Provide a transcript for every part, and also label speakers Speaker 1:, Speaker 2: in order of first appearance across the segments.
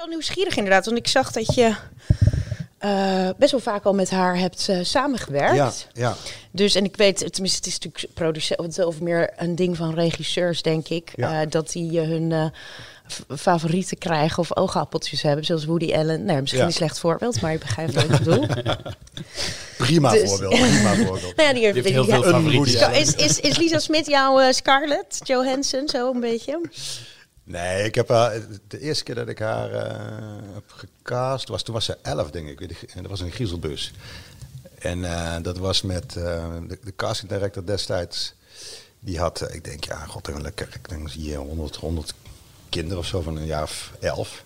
Speaker 1: Wel nieuwsgierig inderdaad, want ik zag dat je eh, best wel vaak al met haar hebt eh, samengewerkt.
Speaker 2: Ja, ja.
Speaker 1: Dus, en ik weet, tenminste, het is natuurlijk producent, of meer een ding van regisseurs, denk ik,
Speaker 2: Ja.
Speaker 1: eh, dat die hun eh, favorieten krijgen of oogappeltjes hebben, zoals Woody Allen. Nou, misschien
Speaker 2: Ja.
Speaker 1: een slecht voorbeeld, maar je begrijpt wat ik bedoel.
Speaker 2: Prima
Speaker 1: Dus-
Speaker 2: voorbeeld. Prima voorbeeld.
Speaker 1: nou ja, die
Speaker 3: heel
Speaker 1: die-
Speaker 3: veel favorieten.
Speaker 1: Is, is, is Lisa Smit jouw Scarlett Johansson, zo een beetje?
Speaker 2: Nee, ik heb haar, de eerste keer dat ik haar eh, heb gecast, was, toen was ze elf, denk ik. En dat was een griezelbus. En eh, dat was met eh, de, casting director destijds. Die had, eh, ik denk, ja, god, een lekker, ik denk hier 100, 100 kinderen of zo van een jaar of elf.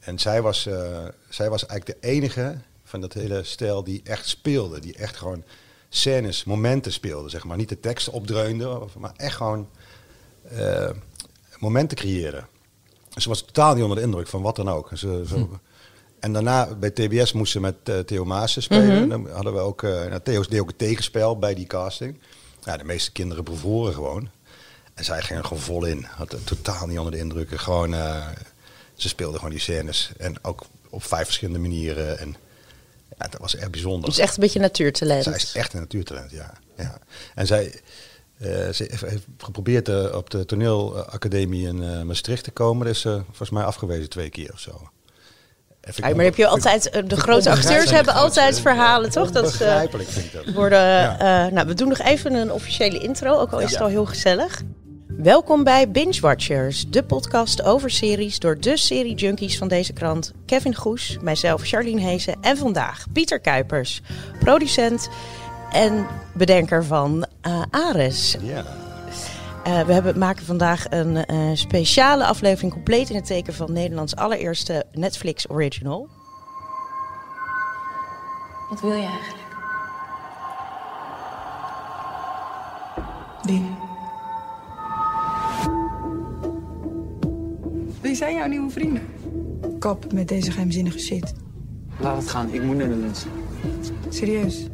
Speaker 2: En zij was, eh, zij was eigenlijk de enige van dat hele stijl die echt speelde. Die echt gewoon scènes, momenten speelde, zeg maar. Niet de teksten opdreunde, maar echt gewoon eh, momenten creëerde. Ze was totaal niet onder de indruk van wat dan ook. Ze, ze- En daarna bij TBS moest ze met eh, Theo Maassen spelen. En dan hadden we ook, eh nou, Theo deed ook een tegenspel bij die casting. Ja, de meeste kinderen bevoren gewoon. En zij ging er gewoon vol in. Had totaal niet onder de indruk. Gewoon, eh, ze speelde gewoon die scènes. En ook op vijf verschillende manieren. En ja, dat was echt bijzonder.
Speaker 1: Dus echt een beetje natuurtalent.
Speaker 2: Zij is echt een natuurtalent, ja. ja. En zij ze heeft, geprobeerd eh, op de toneelacademie in eh, Maastricht te komen. Dat is volgens mij afgewezen twee keer of zo.
Speaker 1: Ja, maar heb je altijd, eh, de grote acteurs hebben altijd verhalen, toch? Dat ze
Speaker 2: Onbegrijpelijk vind ik dat.
Speaker 1: worden.
Speaker 2: Ja.
Speaker 1: eh, nou, we doen nog even een officiële intro, ook al is het al heel gezellig. Welkom bij Binge Watchers, de podcast over series door de serie junkies van deze krant. Kevin Goes, mijzelf Charlene Hezen en vandaag Pieter Kuipers, producent en bedenker van eh, Ares.
Speaker 2: Ja.
Speaker 1: Eh, we hebben, maken vandaag een eh, speciale aflevering compleet in het teken van Nederlands allereerste Netflix original.
Speaker 4: Wat wil je eigenlijk?
Speaker 5: Lien. Wie zijn jouw nieuwe vrienden? Kap met deze geheimzinnige shit.
Speaker 6: Laat het gaan, ik moet naar de lunch.
Speaker 5: Serieus?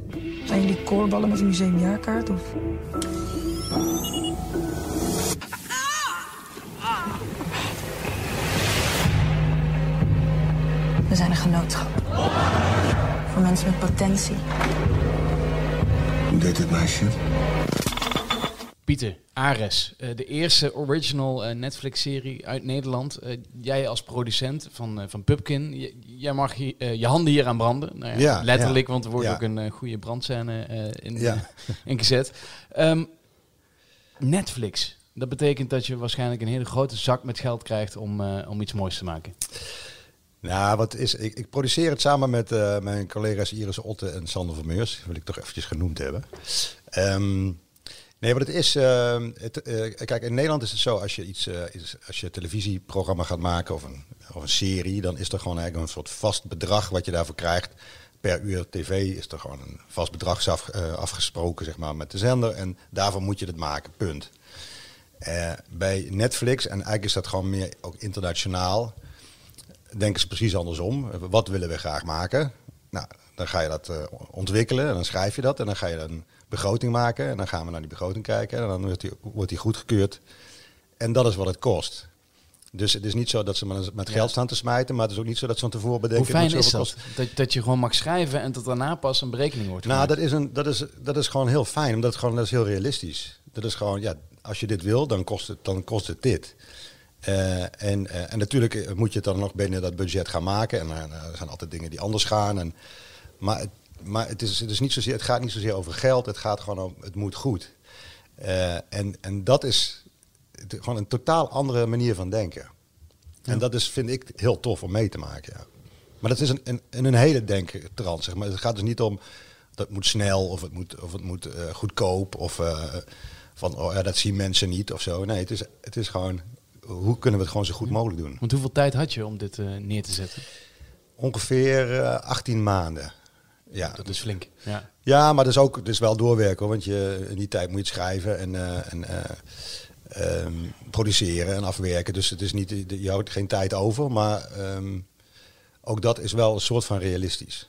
Speaker 5: Zijn jullie koorballen met een museumjaarkaart of...
Speaker 4: We zijn een genootschap. Voor mensen met potentie.
Speaker 7: Hoe deed het meisje?
Speaker 3: Pieter, Ares, eh, de eerste original eh, Netflix-serie uit Nederland. Eh, jij als producent van, van Pupkin, jij mag hier, je handen hier aan branden. Nou ja,
Speaker 2: Ja,
Speaker 3: letterlijk,
Speaker 2: ja.
Speaker 3: want er wordt ook een goede brandscène in, in gezet. Ehm, Netflix, dat betekent dat je waarschijnlijk een hele grote zak met geld krijgt om, om iets moois te maken.
Speaker 2: Nou, wat is, ik, ik produceer het samen met mijn collega's Iris Otte en Sander Vermeurs. wil ik toch eventjes genoemd hebben. Ehm, nee, wat het is... eh, het, eh, kijk, in Nederland is het zo, als je, iets, eh, als je een televisieprogramma gaat maken of een, of een serie... dan is er gewoon eigenlijk een soort vast bedrag wat je daarvoor krijgt. Per uur tv is er gewoon een vast bedrag eh, afgesproken zeg maar, met de zender. En daarvoor moet je het maken, punt. Bij Netflix, en eigenlijk is dat gewoon meer ook internationaal denken ze precies andersom. Wat willen we graag maken? Nou, dan ga je dat ontwikkelen en dan schrijf je dat. En dan ga je een begroting maken en dan gaan we naar die begroting kijken. En dan wordt die, wordt die goedgekeurd. En dat is wat het kost. Dus het is niet zo dat ze met, geld staan te smijten, maar het is ook niet zo dat ze van tevoren bedenken...
Speaker 3: Hoe fijn is dat?
Speaker 2: kosten.
Speaker 3: dat? Dat je gewoon mag schrijven en dat daarna pas een berekening wordt
Speaker 2: Nou,
Speaker 3: gemaakt.
Speaker 2: dat is, een, dat, is, dat is gewoon heel fijn, omdat het gewoon dat is heel realistisch. Dat is gewoon, ja, als je dit wil, dan kost het, dan kost het dit. Eh, en, eh, en natuurlijk eh, moet je het dan nog binnen dat budget gaan maken. En er zijn altijd dingen die anders gaan. En, maar het, maar het, is, het, is niet zozeer, het gaat niet zozeer over geld, het gaat gewoon om, het moet goed. Eh, en, en dat is gewoon een totaal andere manier van denken. En dat is, vind ik, heel tof om mee te maken. Ja. Maar dat is een, een, een hele denktrans. Zeg maar. Het gaat dus niet om dat het moet snel of het moet, of het moet eh, goedkoop of eh, van oh, ja, dat zien mensen niet of zo. Nee, het is, het is gewoon hoe kunnen we het gewoon zo goed mogelijk doen.
Speaker 3: Want hoeveel tijd had je om dit neer te zetten?
Speaker 2: Ongeveer eh, 18 maanden. Ja,
Speaker 3: Dat is flink. Ja.
Speaker 2: Ja, maar dat is ook dat is wel doorwerken hoor. Want je, in die tijd moet je het schrijven en, eh, en eh, ehm, produceren en afwerken. Dus het is niet, je houdt geen tijd over. Maar ehm, ook dat is wel een soort van realistisch.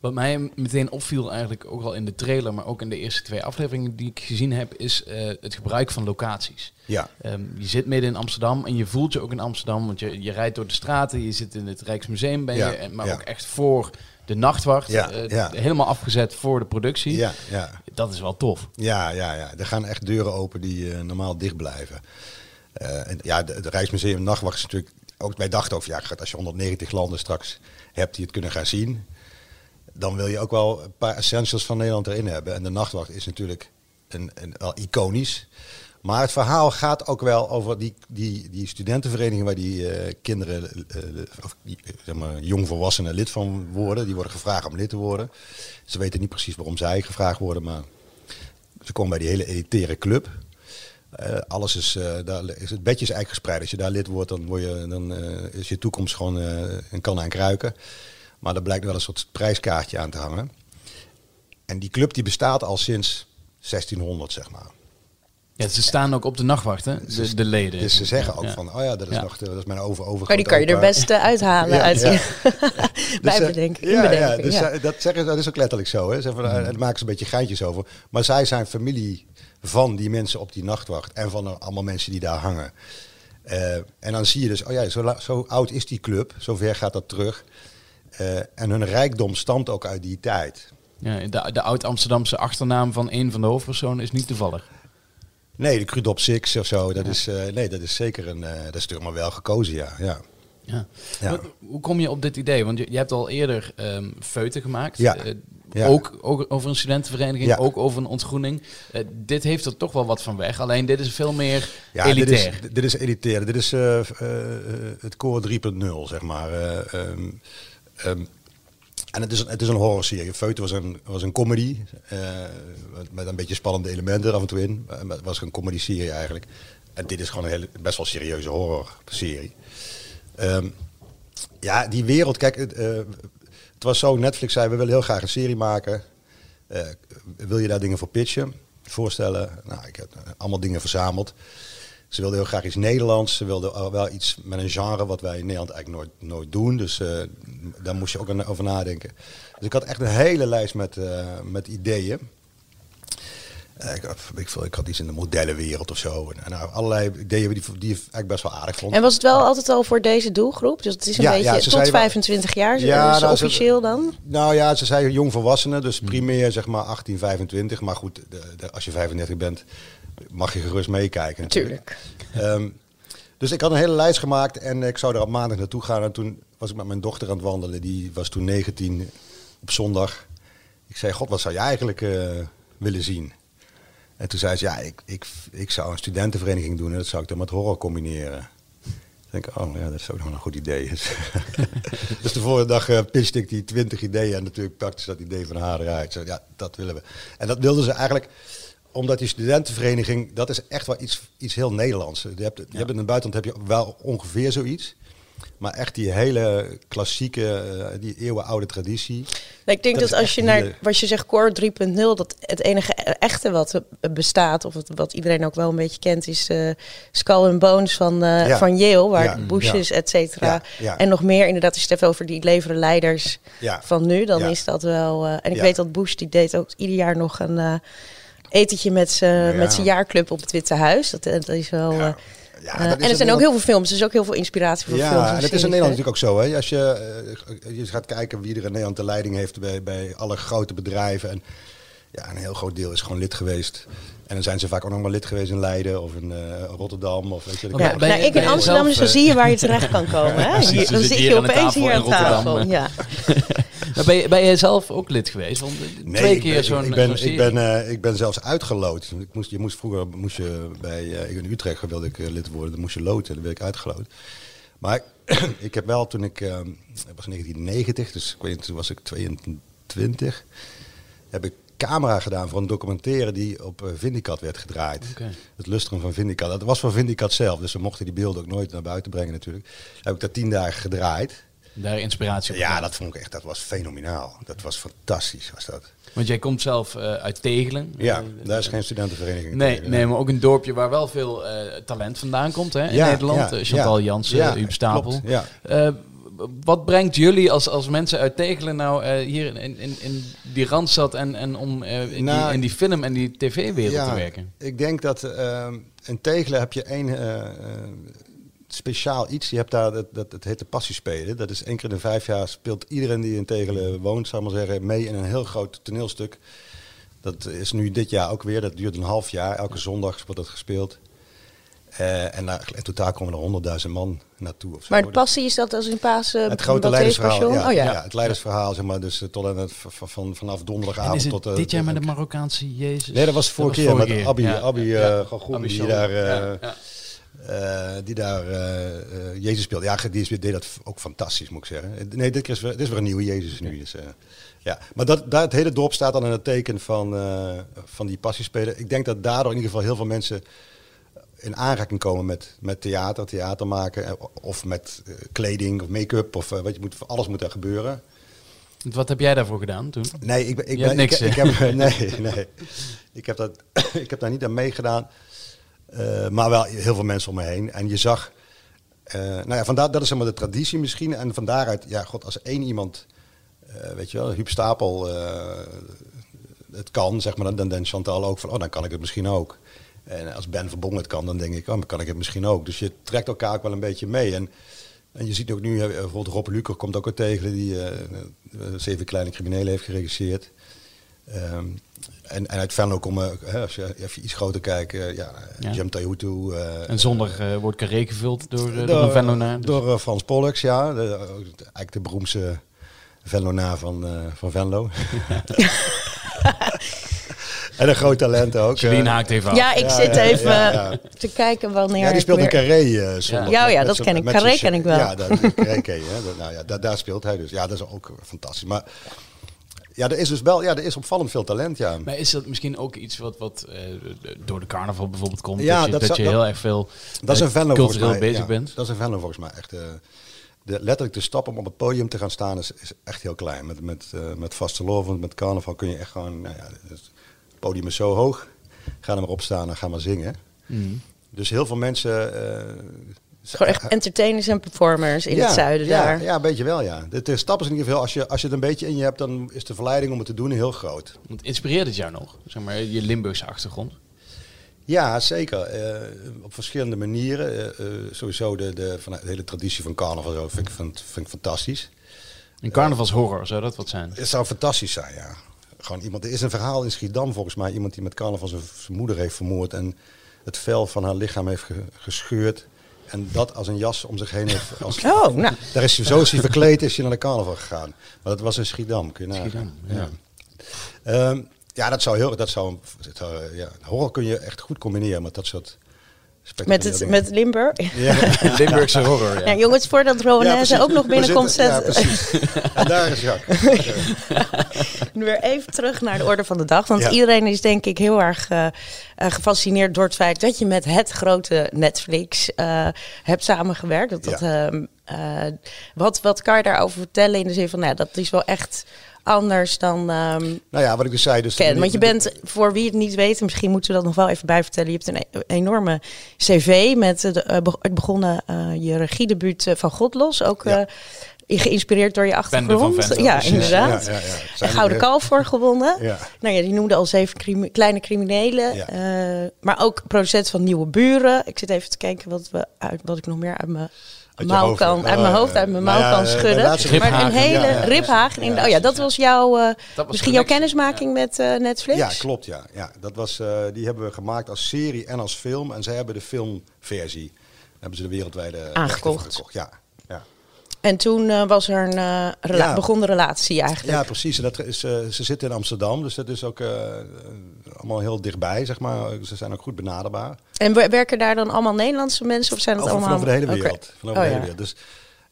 Speaker 3: Wat mij meteen opviel eigenlijk ook al in de trailer, maar ook in de eerste twee afleveringen die ik gezien heb, is eh, het gebruik van locaties.
Speaker 2: Ja,
Speaker 3: Ehm, je zit midden in Amsterdam en je voelt je ook in Amsterdam, want je, je rijdt door de straten, je zit in het Rijksmuseum, ben je,
Speaker 2: Ja,
Speaker 3: maar
Speaker 2: ja.
Speaker 3: ook echt voor de nachtwacht,
Speaker 2: Ja,
Speaker 3: eh,
Speaker 2: ja.
Speaker 3: helemaal afgezet voor de productie.
Speaker 2: ja, ja.
Speaker 3: Dat is wel tof.
Speaker 2: Ja, ja, ja. Er gaan echt deuren open die eh, normaal dicht blijven. Eh, en ja, de, de Rijksmuseum Nachtwacht is natuurlijk... Ook, wij dachten over, ja, als je 190 landen straks hebt die het kunnen gaan zien... dan wil je ook wel een paar essentials van Nederland erin hebben. En de Nachtwacht is natuurlijk een, een, wel iconisch. Maar het verhaal gaat ook wel over die, die, die studentenvereniging... waar die eh, kinderen, eh, of zeg maar, jongvolwassenen lid van worden. Die worden gevraagd om lid te worden. Ze weten niet precies waarom zij gevraagd worden, maar... Ze komen bij die hele elitaire club. Alles is, daar is, het bedje is eigenlijk gespreid. Als je daar lid wordt, dan, word je, dan is je toekomst gewoon een kan aan kruiken. Maar er blijkt wel een soort prijskaartje aan te hangen. En die club die bestaat al sinds 1600, zeg maar.
Speaker 3: Ja, ze staan ook op de nachtwacht, hè? De, de leden.
Speaker 2: Dus ze zeggen ook
Speaker 3: Ja.
Speaker 2: van, oh ja, dat is
Speaker 3: Ja.
Speaker 2: nog dat is mijn over over.
Speaker 1: Maar die kan je er best eh, uithalen
Speaker 2: Ja,
Speaker 1: uit
Speaker 2: ja. Dus,
Speaker 1: bij
Speaker 2: eh,
Speaker 1: bedenken,
Speaker 2: ja, dus
Speaker 1: ja.
Speaker 2: eh, dat zeggen dat is ook letterlijk zo. Hè. Ze van, eh, Daar maken ze een beetje geintjes over. Maar zij zijn familie van die mensen op die nachtwacht en van er allemaal mensen die daar hangen. Eh, en dan zie je dus, oh ja, zo, zo oud is die club, zover gaat dat terug. Eh, en hun rijkdom stamt ook uit die tijd.
Speaker 3: Ja, de, de oud-Amsterdamse achternaam van een van de hoofdpersonen is niet toevallig.
Speaker 2: Nee, de Crudop Six of zo, dat, is, eh, nee, dat is zeker een, eh, dat is natuurlijk maar wel gekozen, ja. ja.
Speaker 3: Ja. Hoe kom je op dit idee? Want je, je hebt al eerder ehm feuten gemaakt.
Speaker 2: Ja.
Speaker 3: Eh,
Speaker 2: Ja.
Speaker 3: Ook, ook over een studentenvereniging,
Speaker 2: Ja.
Speaker 3: ook over een ontgroening. Dit heeft er toch wel wat van weg. Alleen dit is veel meer
Speaker 2: Ja,
Speaker 3: elitair.
Speaker 2: Dit is, dit is elitair. Dit is het core 3.0, zeg maar. Eh, ehm, ehm, en het is, het is een horrorserie. Feute was een, was een comedy. eh, met- een beetje spannende elementen er af en toe in. Het was een comedy-serie eigenlijk. En dit is gewoon een hele, best wel serieuze horror-serie. Ehm, ja, die wereld, kijk, het, eh, het was zo, Netflix zei, we willen heel graag een serie maken. Eh, wil je daar dingen voor pitchen, voorstellen? Nou, ik heb allemaal dingen verzameld. Ze wilden heel graag iets Nederlands. Ze wilden al wel iets met een genre wat wij in Nederland eigenlijk nooit, nooit doen. Dus eh, daar moest je ook over nadenken. Dus ik had echt een hele lijst met, eh, met ideeën. Eh, ik, had- ik, ik had iets in de modellenwereld of zo. En, nou, allerlei ideeën die, die ik eigenlijk best wel aardig vond.
Speaker 1: En was het wel altijd al voor deze doelgroep? Dus het is een
Speaker 2: Ja,
Speaker 1: beetje
Speaker 2: ja, ze
Speaker 1: tot
Speaker 2: wel-
Speaker 1: 25 jaar,
Speaker 2: Ja,
Speaker 1: dus
Speaker 2: nou, ze-
Speaker 1: officieel dan?
Speaker 2: Nou ja, ze zei jongvolwassenen, dus primair zeg maar 18, 25. Maar goed, de, de- als je 35 bent, mag je gerust meekijken natuurlijk.
Speaker 1: Tuurlijk.
Speaker 2: Ehm, dus ik had een hele lijst gemaakt en ik zou er op maandag naartoe gaan. En toen was ik met mijn dochter aan het wandelen, die was toen 19 op zondag. Ik zei, god, wat zou je eigenlijk eh, willen zien? En toen zei ze, ja, ik, ik, ik zou een studentenvereniging doen en dat zou ik dan met horror combineren. Ik denk, oh ja, dat is ook nog een goed idee. dus de vorige dag uh, pitchte ik die 20 ideeën en natuurlijk pakte ze dat idee van haar eruit. Zo, ja, dat willen we. En dat wilden ze eigenlijk omdat die studentenvereniging, dat is echt wel iets, iets heel Nederlands. Je hebt, je hebt in het buitenland heb je wel ongeveer zoiets. Maar echt die hele klassieke, eh, die eeuwenoude traditie.
Speaker 1: Nou, ik denk
Speaker 2: Dat
Speaker 1: dat,
Speaker 2: is
Speaker 1: als je naar
Speaker 2: hele-
Speaker 1: wat je zegt core 3.0, dat het enige echte wat bestaat, of het, wat iedereen ook wel een beetje kent, is eh Skull and Bones van,
Speaker 2: Ja.
Speaker 1: van Yale, waar
Speaker 2: Ja.
Speaker 1: Bush is, et cetera.
Speaker 2: Ja.
Speaker 1: En nog meer, inderdaad, als je het hebt over die leveren leiders van nu, dan is dat wel. en ik weet dat Bush die deed ook ieder jaar nog een etentje met zijn
Speaker 2: Ja.
Speaker 1: met zijn jaarclub op het Witte Huis. Dat, eh, dat is wel.
Speaker 2: Ja.
Speaker 1: eh,
Speaker 2: Ja,
Speaker 1: eh,
Speaker 2: dat is
Speaker 1: en er zijn ook heel veel films, dus ook heel veel inspiratie voor films.
Speaker 2: Ja,
Speaker 1: en
Speaker 2: en het is in Nederland natuurlijk ook zo. Hè? Als je, je gaat kijken wie er in Nederland de leiding heeft bij, bij alle grote bedrijven. En ja, een heel groot deel is gewoon lid geweest. En dan zijn ze vaak ook nog maar lid geweest in Leiden of in eh, Rotterdam. Of weet je,
Speaker 3: Ja,
Speaker 1: Ja, nou,
Speaker 3: je-
Speaker 1: ik
Speaker 3: ben
Speaker 1: in
Speaker 3: je
Speaker 1: Amsterdam,
Speaker 3: zelf,
Speaker 1: dus dan zie je waar je terecht kan komen. Hè?
Speaker 3: precies,
Speaker 1: Hier-
Speaker 3: dan
Speaker 1: dan
Speaker 3: zit je
Speaker 1: je
Speaker 3: hier aan de
Speaker 1: opeens
Speaker 3: tafel
Speaker 1: hier
Speaker 3: in
Speaker 1: aan
Speaker 3: Rotterdam,
Speaker 1: tafel. Ja.
Speaker 3: Maar ben, je, ben je zelf ook lid geweest? Want eh,
Speaker 2: Nee,
Speaker 3: twee
Speaker 2: ik
Speaker 3: keer
Speaker 2: ben,
Speaker 3: zo'n
Speaker 2: ik ben, ik ben, eh, ik ben zelfs uitgeloot. Ik moest, je moest vroeger moest je bij eh, in Utrecht wilde ik eh, lid worden, dan moest je loten, dan werd ik uitgeloot. Maar ik heb wel toen ik, eh, het was 1990, dus ik weet niet, toen was ik 22, heb ik camera gedaan voor een documentaire die op eh, Vindicat werd gedraaid. Het lustrum van Vindicat. Dat was voor Vindicat zelf, dus we mochten die beelden ook nooit naar buiten brengen natuurlijk. heb ik dat tien dagen gedraaid.
Speaker 3: Daar inspiratie op
Speaker 2: Ja, dat vond ik echt, dat was fenomenaal. Dat was fantastisch, was dat.
Speaker 3: Want jij komt zelf eh, uit Tegelen.
Speaker 2: Ja,
Speaker 3: Eh,
Speaker 2: daar is geen studentenvereniging.
Speaker 3: Nee, nee, maar ook een dorpje waar wel veel eh, talent vandaan komt hè, in
Speaker 2: Ja,
Speaker 3: Nederland.
Speaker 2: ja,
Speaker 3: Chantal
Speaker 2: ja.
Speaker 3: Jansen,
Speaker 2: Ja,
Speaker 3: Huub Stapel.
Speaker 2: klopt, ja.
Speaker 3: Wat brengt jullie als, als mensen uit Tegelen nou hier in, in, in die Randstad en, en om in,
Speaker 2: Nou,
Speaker 3: die, in die film en die tv-wereld te werken?
Speaker 2: Ik denk dat ehm in Tegelen heb je één speciaal iets. Je hebt daar, dat, dat, het heet de passiespelen. Dat is één keer in de vijf jaar speelt iedereen die in Tegelen woont, zou ik maar zeggen, mee in een heel groot toneelstuk. Dat is nu dit jaar ook weer. Dat duurt een half jaar. Elke zondag wordt dat gespeeld. Eh, en daar, in totaal komen er honderdduizend man naartoe. Of zo.
Speaker 1: Maar de passie is dat als in Pasen.
Speaker 2: Het grote leidersverhaal. Ja,
Speaker 1: Oh ja.
Speaker 2: ja, het leidersverhaal, zeg maar. Dus eh, tot aan het, van, van, vanaf
Speaker 3: En
Speaker 2: donderdagavond
Speaker 3: is het
Speaker 2: tot... eh,
Speaker 3: dit jaar met de Marokkaanse Jezus?
Speaker 2: Nee, dat was vorige keer
Speaker 3: vorige
Speaker 2: met Abby,
Speaker 3: Ja,
Speaker 2: Abby
Speaker 3: ja,
Speaker 2: eh,
Speaker 3: ja.
Speaker 2: Gagoen,
Speaker 3: Abby
Speaker 2: die daar, eh,
Speaker 3: Ja, ja.
Speaker 2: eh, die daar eh, eh, Jezus speelde. Ja, die is, deed dat ook fantastisch, moet ik zeggen. Eh, Nee, dit is weer, dit is weer een nieuwe Jezus nu. Dus, eh, ja. Maar dat, daar, het hele dorp staat dan in het teken van, eh, van die passiespelen. Ik denk dat daardoor in ieder geval heel veel mensen in aanraking komen met, met theater, theater maken. eh, Of met eh, kleding of make-up. Of eh, wat je moet, alles moet er gebeuren.
Speaker 3: Wat heb jij daarvoor gedaan toen?
Speaker 2: Nee, ik, ben, ik, ben,
Speaker 3: niks,
Speaker 2: ik, heb, nee, nee. Ik heb, dat, ik heb daar niet aan meegedaan. Eh, maar wel heel veel mensen om me heen. En je zag... eh, nou ja, vandaar, dat is helemaal de traditie misschien. En van daaruit, ja, god, als één iemand... eh, weet je wel, Huub Stapel het kan, zeg maar, dan, denkt Chantal ook van... Oh, dan kan ik het misschien ook. En als Ben Verbong het kan, dan denk ik... Oh, kan ik het misschien ook. Dus je trekt elkaar ook wel een beetje mee. En, en je ziet ook nu, bijvoorbeeld Rob Luker komt ook weer tegen... die Zeven Kleine Criminelen heeft geregisseerd. Ehm, en, en uit Venlo komen, hè, als je even iets groter kijkt, eh, ja,
Speaker 3: Ja.
Speaker 2: Tahutu. eh,
Speaker 3: En zondag eh, wordt Carré gevuld door, eh, door
Speaker 2: door,
Speaker 3: een Venlonaar. Dus-
Speaker 2: door Frans Pollux, ja. De, eigenlijk de beroemdste Venlonaar van, eh, van Venlo. en een groot talent ook.
Speaker 3: Haakt even af.
Speaker 1: Ja, ik
Speaker 2: Ja,
Speaker 1: zit
Speaker 2: ja,
Speaker 1: even
Speaker 2: ja, ja.
Speaker 1: te kijken wanneer.
Speaker 2: Ja, die speelt in
Speaker 1: weer-
Speaker 2: Carré zondag.
Speaker 1: Ja, ja,
Speaker 2: Met-
Speaker 1: dat ken ik. Carré ken ik wel.
Speaker 2: Ja, dat, Carré ken je. Hè. Dat- Nou ja, daar, daar speelt hij dus. Ja, dat is ook fantastisch. Maar ja, er is dus wel, ja, er is opvallend veel talent, ja.
Speaker 3: Maar is dat misschien ook iets wat, wat eh, door de carnaval bijvoorbeeld komt?
Speaker 2: Ja,
Speaker 3: dat je,
Speaker 2: dat
Speaker 3: heel erg veel
Speaker 2: Dat is
Speaker 3: eh,
Speaker 2: een Venlo volgens
Speaker 3: cultureel
Speaker 2: mij.
Speaker 3: bezig
Speaker 2: ja,
Speaker 3: bent.
Speaker 2: Dat is een Venlo volgens mij. Echt, eh, de, letterlijk de stap om op het podium te gaan staan is, is echt heel klein. Met, met, eh met vaste lovend, met carnaval kun je echt gewoon... Nou ja, het podium is zo hoog. Ga er maar op staan en ga maar zingen.
Speaker 3: Mhm.
Speaker 2: Dus heel veel mensen...
Speaker 1: Gewoon echt entertainers en performers in
Speaker 2: ja,
Speaker 1: het zuiden
Speaker 2: ja,
Speaker 1: daar.
Speaker 2: Ja, een beetje wel, ja. De, de stap is in ieder geval... Als je, als je het een beetje in je hebt, dan is de verleiding om het te doen heel groot.
Speaker 3: Want inspireert het jou nog? Zeg maar, je Limburgse achtergrond.
Speaker 2: Ja, zeker. Eh, op verschillende manieren. Eh, eh, sowieso de, de, van de hele traditie van carnaval zo vind ik, vind, vind ik fantastisch.
Speaker 3: Een carnavalshorror, zou dat wat zijn?
Speaker 2: Het zou fantastisch zijn, ja. Gewoon iemand, er is een verhaal in Schiedam volgens mij. Iemand die met carnaval zijn, zijn moeder heeft vermoord. En het vel van haar lichaam heeft ge- gescheurd. En dat als een jas om zich heen heeft. Als,
Speaker 1: Oh, nou.
Speaker 2: Daar is hij, zo is hij verkleed, is hij naar de carnaval gegaan. Maar dat was in Schiedam, kun je nagaan.
Speaker 3: Schiedam, ja.
Speaker 2: ja. Ehm, ja, dat zou heel... Dat zou, dat zou, ja, horror kun je echt goed combineren met dat soort...
Speaker 1: Met, het, met Limburg.
Speaker 2: Ja.
Speaker 3: Limburgse horror, ja.
Speaker 1: Ja, jongens, voordat Rowanese
Speaker 2: precies.
Speaker 1: ook nog binnenkomt,
Speaker 2: Ja,
Speaker 1: zet
Speaker 2: precies. En daar is Jacques.
Speaker 1: weer even terug naar de orde van de dag. Want
Speaker 2: Ja.
Speaker 1: iedereen is denk ik heel erg eh, eh, gefascineerd door het feit dat je met het grote Netflix eh, hebt samengewerkt. Dat, dat, ehm, eh, wat, wat kan je daarover vertellen in de zin van, nou, dat is wel echt anders dan ehm
Speaker 2: Nou ja, wat ik dus zei. Dus
Speaker 1: ken. Want je bent, voor wie het niet weet, misschien moeten we dat nog wel even bij vertellen. Je hebt een e- enorme cv met de, eh, begonnen eh, je regiedebuut eh, van Godlos. Ook
Speaker 2: Ja.
Speaker 1: eh, geïnspireerd door je
Speaker 3: van
Speaker 1: achtergrond. Ja,
Speaker 3: precies.
Speaker 1: inderdaad.
Speaker 2: Ja,
Speaker 1: Gouden Kalf voor gewonnen.
Speaker 2: Ja.
Speaker 1: Nou ja, die noemde al zeven crimi- kleine criminelen.
Speaker 2: Ja.
Speaker 1: eh, maar ook producent van Nieuwe Buren. Ik zit even te kijken wat, we uit, wat ik nog meer uit mijn mouw
Speaker 2: hoofd,
Speaker 1: kan, uit mijn hoofd, uit mijn
Speaker 2: eh,
Speaker 1: mouw
Speaker 2: ja,
Speaker 1: kan schudden. maar een hele
Speaker 2: ja.
Speaker 1: Riphagen. in de- oh ja, dat was jouw, eh,
Speaker 3: was
Speaker 1: misschien jouw kennismaking met eh, Netflix?
Speaker 2: Ja, klopt. Ja. Ja, dat was, eh, die hebben we gemaakt als serie en als film. En zij hebben de filmversie. Hebben ze de wereldwijde
Speaker 1: Aangekocht.
Speaker 2: gekocht. Ja.
Speaker 1: En toen eh, was er een rela-
Speaker 2: Ja.
Speaker 1: begon de relatie eigenlijk.
Speaker 2: ja, precies. En dat is, eh, ze zitten in Amsterdam, dus dat is ook allemaal heel dichtbij, zeg maar. Ze zijn ook goed benaderbaar.
Speaker 1: En wer- werken daar dan allemaal Nederlandse mensen of zijn dat
Speaker 2: Over,
Speaker 1: allemaal...
Speaker 2: van over de hele wereld. Van over
Speaker 1: Oh,
Speaker 2: de hele
Speaker 1: ja.
Speaker 2: wereld. Dus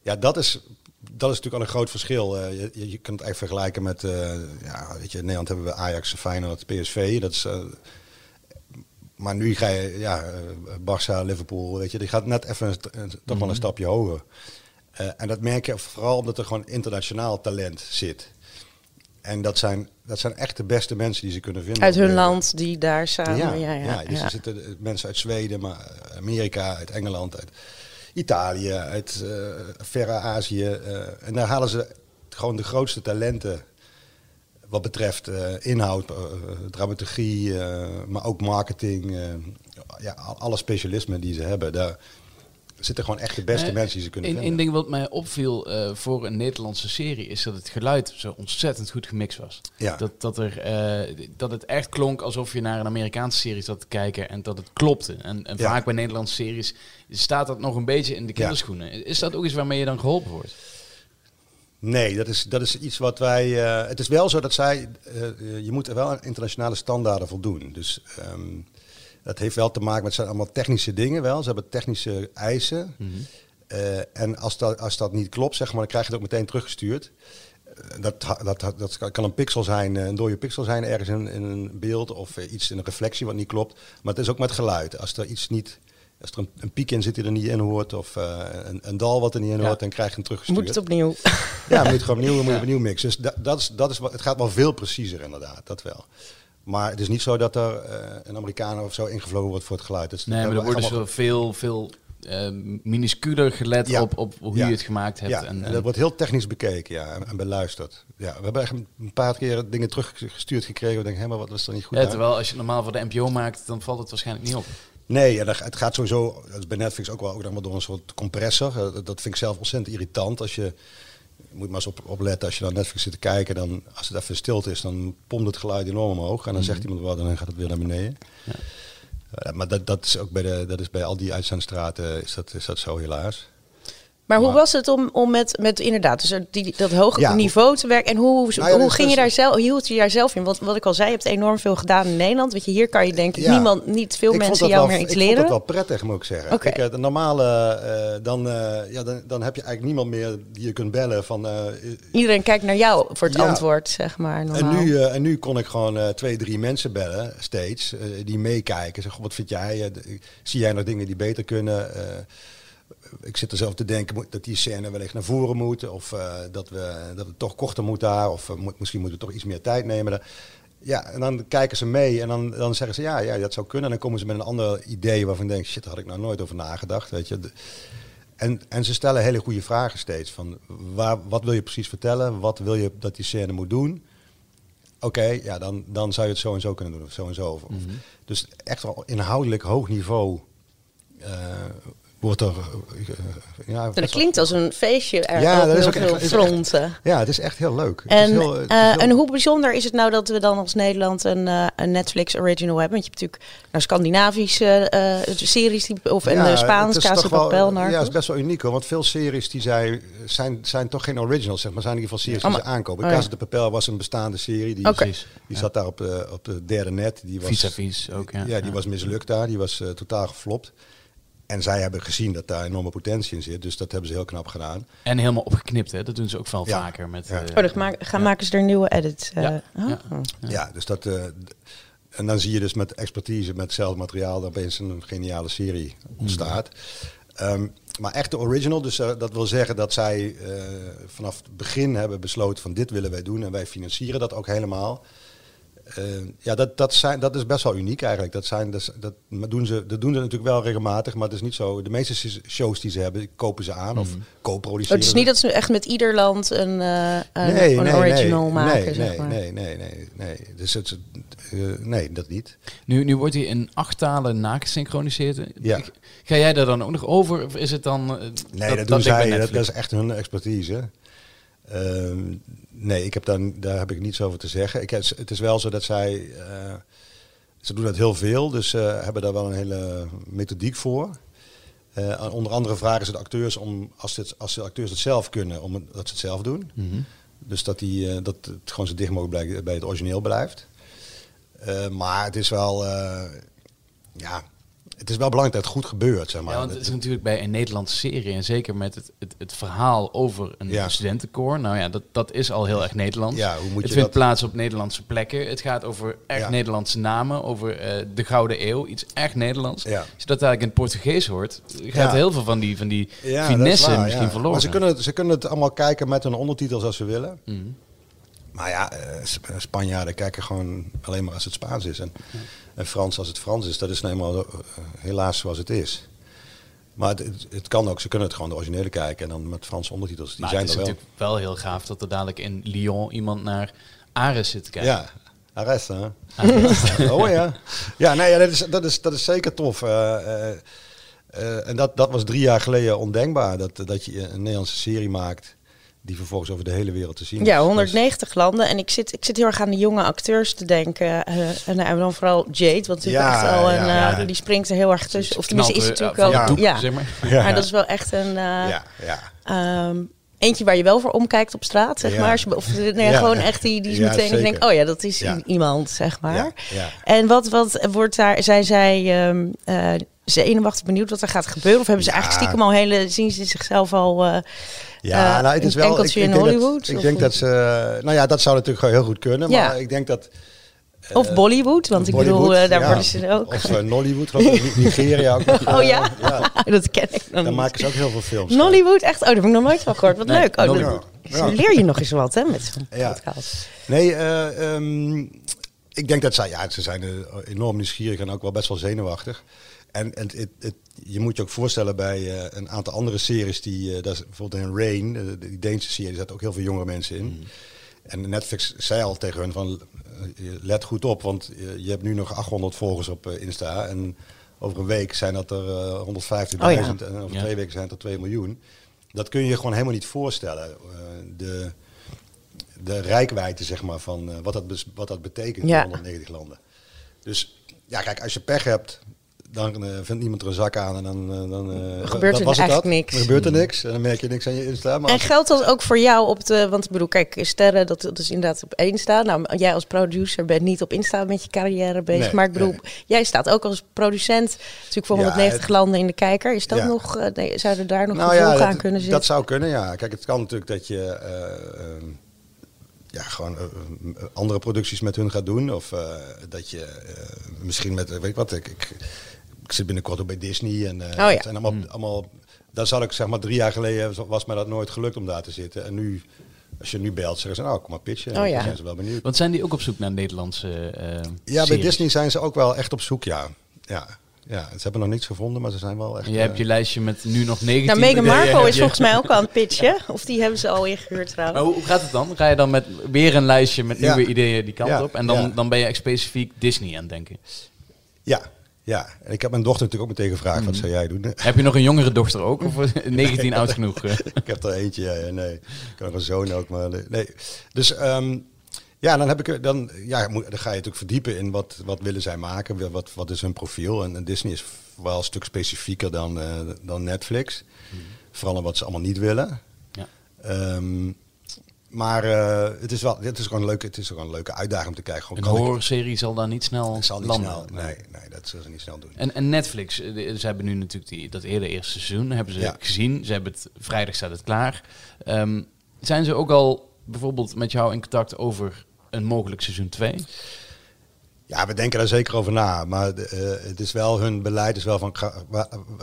Speaker 2: ja, dat is, dat is natuurlijk al een groot verschil. Je, je, je kunt het eigenlijk vergelijken met, ja, weet je, in Nederland hebben we Ajax, Feyenoord, PSV. Dat is, maar nu ga je, ja, Barça, Liverpool, weet je, die gaat net even toch wel een stapje hoger. Eh, en dat merk je vooral omdat er gewoon internationaal talent zit. En dat zijn, dat zijn echt de beste mensen die ze kunnen vinden.
Speaker 1: Uit hun
Speaker 2: de-
Speaker 1: land die daar samen...
Speaker 2: ja,
Speaker 1: Ja, ja,
Speaker 2: ja, dus er zitten mensen uit Zweden, maar Amerika, uit Engeland, uit Italië, uit eh, verre Azië. eh, en daar halen ze gewoon de grootste talenten wat betreft eh, inhoud, eh, dramaturgie, eh, maar ook marketing. eh, ja, al- alle specialismen die ze hebben. Daar zitten gewoon echt de beste
Speaker 3: Eh,
Speaker 2: mensen die ze kunnen
Speaker 3: een
Speaker 2: vinden.
Speaker 3: ding wat mij opviel eh, voor een Nederlandse serie is dat het geluid zo ontzettend goed gemixt was.
Speaker 2: Ja.
Speaker 3: Dat, dat, er, eh, dat het echt klonk alsof je naar een Amerikaanse serie zat te kijken en dat het klopte. En, en
Speaker 2: Ja.
Speaker 3: vaak bij Nederlandse series staat dat nog een beetje in de kinderschoenen. Is dat ook iets waarmee je dan geholpen wordt?
Speaker 2: Nee, dat is, dat is iets wat wij. het is wel zo dat zij. je moet er wel aan internationale standaarden voldoen. Dus ehm, dat heeft wel te maken met. Het zijn allemaal technische dingen wel. Ze hebben technische eisen. Eh, en als dat, als dat niet klopt, zeg maar, dan krijg je het ook meteen teruggestuurd. Eh, Dat, dat, dat kan een pixel zijn, eh, een dode pixel zijn ergens in, in een beeld of iets in een reflectie wat niet klopt. Maar het is ook met geluid. Als er iets niet, als er een, een piek in zit die er niet in hoort of eh, een, een dal wat er niet in
Speaker 3: Ja.
Speaker 2: hoort, dan krijg je hem teruggestuurd.
Speaker 1: Moet het opnieuw.
Speaker 2: Ja, moet je gewoon opnieuw, moet je opnieuw mixen. Dus dat, dat is, dat is wat, het gaat wel veel preciezer inderdaad, dat wel. Maar het is niet zo dat er eh, een Amerikaan of zo ingevlogen wordt voor het geluid. Dus
Speaker 3: Nee, maar er wordt dus veel, veel eh, minusculer gelet
Speaker 2: Ja.
Speaker 3: op, op hoe
Speaker 2: Ja.
Speaker 3: je het gemaakt hebt.
Speaker 2: Ja,
Speaker 3: en,
Speaker 2: en, dat wordt heel technisch bekeken ja, en, en beluisterd. Ja, we hebben echt een paar keer dingen teruggestuurd gekregen. We denken, hé, maar wat was er niet goed
Speaker 3: ja, terwijl als je het normaal voor de NPO maakt, dan valt het waarschijnlijk niet op.
Speaker 2: Nee, ja, het gaat sowieso, dat is bij Netflix ook wel ook nog maar door een soort compressor. Eh, Dat vind ik zelf ontzettend irritant. Als je, je moet maar eens op, opletten, als je naar Netflix zit te kijken, dan, als het even stilte is, dan pompt het geluid enorm omhoog. En dan zegt iemand wat en dan gaat het weer naar beneden. Eh, maar dat, dat is ook bij, de, dat is bij al die uitzendstraten is dat, is dat zo helaas.
Speaker 1: Maar hoe
Speaker 2: Maar-
Speaker 1: was het om, om met, met inderdaad dus die, dat hoge
Speaker 2: Ja.
Speaker 1: niveau te werken? En hoe,
Speaker 2: Nou ja,
Speaker 1: hoe
Speaker 2: dus
Speaker 1: ging je
Speaker 2: dat
Speaker 1: daar zelf, hield je daar zelf in? Want wat ik al zei, je hebt enorm veel gedaan in Nederland. Weet je, hier kan je denk ik
Speaker 2: Ja.
Speaker 1: niemand, niet veel
Speaker 2: Ik
Speaker 1: mensen jou
Speaker 2: wel-
Speaker 1: meer iets
Speaker 2: ik
Speaker 1: leren.
Speaker 2: vond dat wel prettig, moet ik zeggen. Ik, eh, de normale, eh, dan, eh, ja, dan, dan heb je eigenlijk niemand meer die je kunt bellen van...
Speaker 1: Iedereen kijkt naar jou voor het antwoord, zeg maar. Normaal.
Speaker 2: En nu, en nu kon ik gewoon twee, drie mensen bellen, steeds, die meekijken. Zeg, wat vind jij? Zie jij nog dingen die beter kunnen? Ik zit er zelf te denken dat die scène wellicht naar voren moet. Of eh, dat, we, dat het toch korter moet daar. Of eh, moet- misschien moeten we toch iets meer tijd nemen. Ja, en dan kijken ze mee en dan, dan zeggen ze ja, ja, dat zou kunnen. En dan komen ze met een ander idee waarvan ik denk, shit, daar had ik nou nooit over nagedacht. Weet je. En, en ze stellen hele goede vragen steeds. Van waar, wat wil je precies vertellen? Wat wil je dat die scène moet doen? Oké, ja, dan, dan zou je het zo en zo kunnen doen. Of zo en zo. Of-
Speaker 3: Mhm.
Speaker 2: Dus echt wel inhoudelijk hoog niveau eh, wordt er... eh, ja,
Speaker 1: dat klinkt als een feestje er
Speaker 2: Ja,
Speaker 1: op
Speaker 2: dat is
Speaker 1: heel
Speaker 2: ook echt-
Speaker 1: veel
Speaker 2: is echt-
Speaker 1: fronten.
Speaker 2: Ja, het is echt heel leuk. Het
Speaker 1: En,
Speaker 2: is heel,
Speaker 1: eh,
Speaker 2: heel-
Speaker 1: en hoe bijzonder is het nou dat we dan als Nederland een, eh, een Netflix original hebben? Want je hebt natuurlijk naar Scandinavische eh, series die, of en
Speaker 2: Ja,
Speaker 1: de
Speaker 2: het
Speaker 1: Spaans, Casa
Speaker 2: wel-
Speaker 1: Papel,
Speaker 2: Ja,
Speaker 1: Narcos.
Speaker 2: het is best wel uniek hoor. Want veel series die zij, zijn, zijn toch geen originals, zeg maar. Zijn in ieder geval series die ze aankopen.
Speaker 1: oh ja.
Speaker 2: Casa de Papel was een bestaande serie. Die, die zat daar op, de op de derde net. Die was,
Speaker 3: Vis-à-vis ook, ja.
Speaker 2: Ja, die
Speaker 3: Ja.
Speaker 2: was mislukt daar. Die was eh, totaal geflopt. En zij hebben gezien dat daar enorme potentie in zit. Dus dat hebben ze heel knap gedaan.
Speaker 3: En helemaal opgeknipt, hè? Dat doen ze ook
Speaker 2: Ja.
Speaker 3: vaker. Met,
Speaker 2: Ja.
Speaker 3: eh,
Speaker 1: Oh, dan ma- gaan maken ze er een nieuwe edit. eh.
Speaker 3: Ja.
Speaker 1: oh.
Speaker 3: Ja.
Speaker 2: Ja, dus dat... eh, en dan zie je dus met expertise, met hetzelfde materiaal, dat opeens een geniale serie ontstaat. Ehm, maar echt de original, dus dat wil zeggen dat zij eh, vanaf het begin hebben besloten van dit willen wij doen en wij financieren dat ook helemaal. Eh, ja, dat, dat, zijn, dat is best wel uniek eigenlijk. Dat, zijn, dus, dat, maar doen ze, dat doen ze natuurlijk wel regelmatig, maar het is niet zo. De meeste shows die ze hebben, kopen ze aan of
Speaker 1: Oh,
Speaker 2: co-produceren.
Speaker 1: het is niet dat ze echt met ieder land een, eh, een,
Speaker 2: nee,
Speaker 1: een
Speaker 2: nee,
Speaker 1: original
Speaker 2: nee,
Speaker 1: maken,
Speaker 2: nee,
Speaker 1: zeg
Speaker 2: nee,
Speaker 1: maar.
Speaker 2: nee, nee, nee, nee. Dus het, eh, nee, dat niet.
Speaker 3: Nu, nu wordt hij in acht talen nagesynchroniseerd.
Speaker 2: Ja.
Speaker 3: Ga jij daar dan ook nog over? Of is het dan...
Speaker 2: Nee, dat, doen
Speaker 3: ligt bij
Speaker 2: zij. Dat, dat is echt hun expertise. Ehm, nee, ik heb daar, daar heb ik niets over te zeggen. Ik, het is wel zo dat zij... eh, ze doen dat heel veel, dus ze hebben daar wel een hele methodiek voor. Eh, onder andere vragen ze de acteurs om, als, dit, als de acteurs het zelf kunnen, om het, dat ze het zelf doen.
Speaker 3: Mhm.
Speaker 2: Dus dat, die, eh, dat het gewoon zo dicht mogelijk bij, bij het origineel blijft. Eh, maar het is wel... eh, ja, het is wel belangrijk dat het goed gebeurt, zeg maar.
Speaker 3: Ja, want het is natuurlijk bij een Nederlandse serie en zeker met het, het, het verhaal over een
Speaker 2: Ja.
Speaker 3: studentenkoor. Nou ja, dat, dat is al heel erg Nederlands.
Speaker 2: Ja, hoe moet
Speaker 3: het
Speaker 2: je
Speaker 3: vindt
Speaker 2: dat-
Speaker 3: plaats op Nederlandse plekken. Het gaat over echt
Speaker 2: Ja.
Speaker 3: Nederlandse namen, over eh, de Gouden Eeuw, iets echt Nederlands.
Speaker 2: Ja.
Speaker 3: Als je dat eigenlijk in het Portugees hoort, gaat heel veel van die, van die finesse
Speaker 2: waar,
Speaker 3: misschien verloren.
Speaker 2: Maar ze kunnen, het, ze kunnen het allemaal kijken met hun ondertitels als ze willen.
Speaker 3: Mhm.
Speaker 2: Maar ja, eh, Sp- Spanjaarden kijken gewoon alleen maar als het Spaans is. En, en Frans als het Frans is. Dat is nou eenmaal eh, helaas zoals het is. Maar het, het, het kan ook, ze kunnen het gewoon de originele kijken en dan met Franse ondertitels. Die
Speaker 3: Maar
Speaker 2: zijn
Speaker 3: het is
Speaker 2: er wel.
Speaker 3: natuurlijk wel heel gaaf dat er dadelijk in Lyon iemand naar Ares zit te kijken.
Speaker 2: Ja, Arrest, hè? oh ja. Ja, nee, ja, dat, is, dat, is, dat is zeker tof. Eh, eh, eh, en dat, dat was drie jaar geleden ondenkbaar. Dat, dat je een Nederlandse serie maakt die vervolgens over de hele wereld te zien is.
Speaker 1: Ja,
Speaker 2: Dus-
Speaker 1: 190 landen. En ik zit, ik zit heel erg aan de jonge acteurs te denken. eh, en nou, dan vooral Jade, want natuurlijk
Speaker 2: Ja,
Speaker 1: echt al een,
Speaker 2: ja,
Speaker 1: eh,
Speaker 3: ja.
Speaker 1: die springt er heel erg tussen. Of tenminste is het natuurlijk
Speaker 3: eh,
Speaker 1: wel.
Speaker 3: van
Speaker 1: Ja,
Speaker 3: zeg maar.
Speaker 2: Ja.
Speaker 1: maar dat is wel echt een... eh,
Speaker 2: ja, ja.
Speaker 1: ehm, eentje waar je wel voor omkijkt op straat, zeg
Speaker 2: Ja.
Speaker 1: maar. Als je, of nee,
Speaker 2: Ja.
Speaker 1: gewoon echt die, die is
Speaker 2: Ja,
Speaker 1: meteen... Ik denk,
Speaker 2: zeker.
Speaker 1: oh ja, dat is iemand, zeg maar.
Speaker 2: Ja, ja.
Speaker 1: En wat, wat wordt daar... Zijn zij ehm eh, zenuwachtig benieuwd wat er gaat gebeuren? Of hebben ze
Speaker 2: Ja.
Speaker 1: eigenlijk stiekem al hele... Zien ze zichzelf al... eh,
Speaker 2: Ja,
Speaker 1: eh,
Speaker 2: nou, het is wel.
Speaker 1: enkeltje in
Speaker 2: dat-
Speaker 1: Hollywood,
Speaker 2: ik denk dat ze. Nou ja, dat zou natuurlijk heel goed kunnen.
Speaker 1: Ja.
Speaker 2: Maar ik denk dat.
Speaker 1: of Bollywood, want ik bedoel, eh, daar
Speaker 2: ja.
Speaker 1: worden ze ook...
Speaker 2: Of uh, Nollywood, geloof ik. Nigeria ook. nog,
Speaker 1: Oh
Speaker 2: eh,
Speaker 1: ja? dat ken ik nog
Speaker 2: Daar maken ze ook heel veel films.
Speaker 1: Nollywood, echt? Oh, daar heb ik nog nooit van gehoord. Wat
Speaker 3: Nee,
Speaker 1: leuk. Oh,
Speaker 2: Ja.
Speaker 1: leer je nog eens wat, hè, met zo'n
Speaker 2: Ja.
Speaker 1: podcast.
Speaker 2: Nee, eh, ehm, ik denk dat zij, ja, ze zijn eh, enorm nieuwsgierig en ook wel best wel zenuwachtig. En, en het, het, je moet je ook voorstellen bij eh, een aantal andere series die, eh, dat is bijvoorbeeld in Rain, eh, die Deense serie, daar zaten ook heel veel jongere mensen in.
Speaker 3: Mm.
Speaker 2: En Netflix zei al tegen hun van, let goed op, want je, je hebt nu nog 800 volgers op Insta en over een week zijn dat er eh, 150.000 en over
Speaker 3: Ja.
Speaker 2: twee weken zijn het er 2 miljoen. Dat kun je je gewoon helemaal niet voorstellen. Eh, de, de rijkwijde zeg maar, van eh, wat, dat wat dat betekent
Speaker 1: Ja.
Speaker 2: in 190 landen. Dus ja, kijk, als je pech hebt, dan eh, vindt niemand er een zak aan en dan, eh, dan eh,
Speaker 1: Gebeurt
Speaker 2: dat
Speaker 1: er eigenlijk niks.
Speaker 2: Dan gebeurt er niks en dan merk je niks aan je Insta. Maar
Speaker 1: En geldt dat ook voor jou op de... Want ik bedoel, kijk, sterren, dat, dat is inderdaad op één staan. Nou, jij als producer bent niet op Insta met je carrière bezig.
Speaker 2: Nee,
Speaker 1: maar ik bedoel,
Speaker 2: nee.
Speaker 1: jij staat ook als producent natuurlijk voor
Speaker 2: Ja,
Speaker 1: 190
Speaker 2: het-
Speaker 1: landen in de kijker. Is dat
Speaker 2: Ja.
Speaker 1: nog... nee, zouden daar nog
Speaker 2: nou
Speaker 1: gevolgen
Speaker 2: ja,
Speaker 1: aan
Speaker 2: dat,
Speaker 1: kunnen zitten?
Speaker 2: dat zou kunnen, ja. Kijk, het kan natuurlijk dat je eh, ehm, ja, gewoon eh, eh, andere producties met hun gaat doen. Of dat je misschien met, weet ik wat, ik, ik, ik zit binnenkort ook bij Disney. En, eh
Speaker 1: ja.
Speaker 2: het zijn allemaal, allemaal, daar zal ik zeg maar drie jaar geleden, was mij dat nooit gelukt om daar te zitten. En nu, als je nu belt, zeggen ze, nou, kom maar pitchen. En
Speaker 1: Oh
Speaker 2: dan
Speaker 1: ja.
Speaker 2: zijn ze wel benieuwd.
Speaker 3: Want zijn die ook op zoek naar Nederlandse eh
Speaker 2: Ja, bij
Speaker 3: series?
Speaker 2: Disney zijn ze ook wel echt op zoek, ja. Ja, ja. ze hebben nog niks gevonden, maar ze zijn wel echt...
Speaker 3: En je hebt
Speaker 2: eh,
Speaker 3: je lijstje met nu nog 19.
Speaker 1: Nou, Meghan Markle is volgens mij ook al aan het pitchen. Of die hebben ze al ingehuurd trouwens.
Speaker 3: Maar hoe, hoe gaat het dan? Ga je dan met weer een lijstje met
Speaker 2: Ja.
Speaker 3: nieuwe ideeën die kant
Speaker 2: Ja,
Speaker 3: op? En dan,
Speaker 2: ja.
Speaker 3: dan ben je echt specifiek Disney aan het denken.
Speaker 2: Ja, ja. En ik heb mijn dochter natuurlijk ook meteen gevraagd,
Speaker 3: Mhm.
Speaker 2: wat zou jij doen?
Speaker 3: Heb je nog een jongere dochter ook? Of 19 oud genoeg?
Speaker 2: ik heb er eentje, ja, ja, nee. Ik heb nog een zoon ook, maar nee. Dus ehm, ja, dan, heb ik, dan, ja, dan ga je natuurlijk verdiepen in wat, wat willen zij maken, wat, wat is hun profiel. En, en Disney is wel een stuk specifieker dan, eh, dan Netflix. Vooral in wat ze allemaal niet willen.
Speaker 3: Ja.
Speaker 2: Ehm, maar eh, het, is wel, het, is gewoon een leuke, het is gewoon een leuke uitdaging om te kijken. Gewoon,
Speaker 3: Een
Speaker 2: ik-
Speaker 3: horrorserie zal dan niet snel
Speaker 2: zal niet
Speaker 3: landen.
Speaker 2: snel. Nee, nee, dat zullen ze niet snel doen.
Speaker 3: En, en Netflix, eh, ze hebben nu natuurlijk die, dat hele eerste seizoen hebben ze
Speaker 2: Ja.
Speaker 3: gezien. Ze hebben het, vrijdag staat het klaar. Ehm, zijn ze ook al bijvoorbeeld met jou in contact over een mogelijk seizoen 2?
Speaker 2: Ja, we denken daar zeker over na. Maar eh, het is wel hun beleid is wel van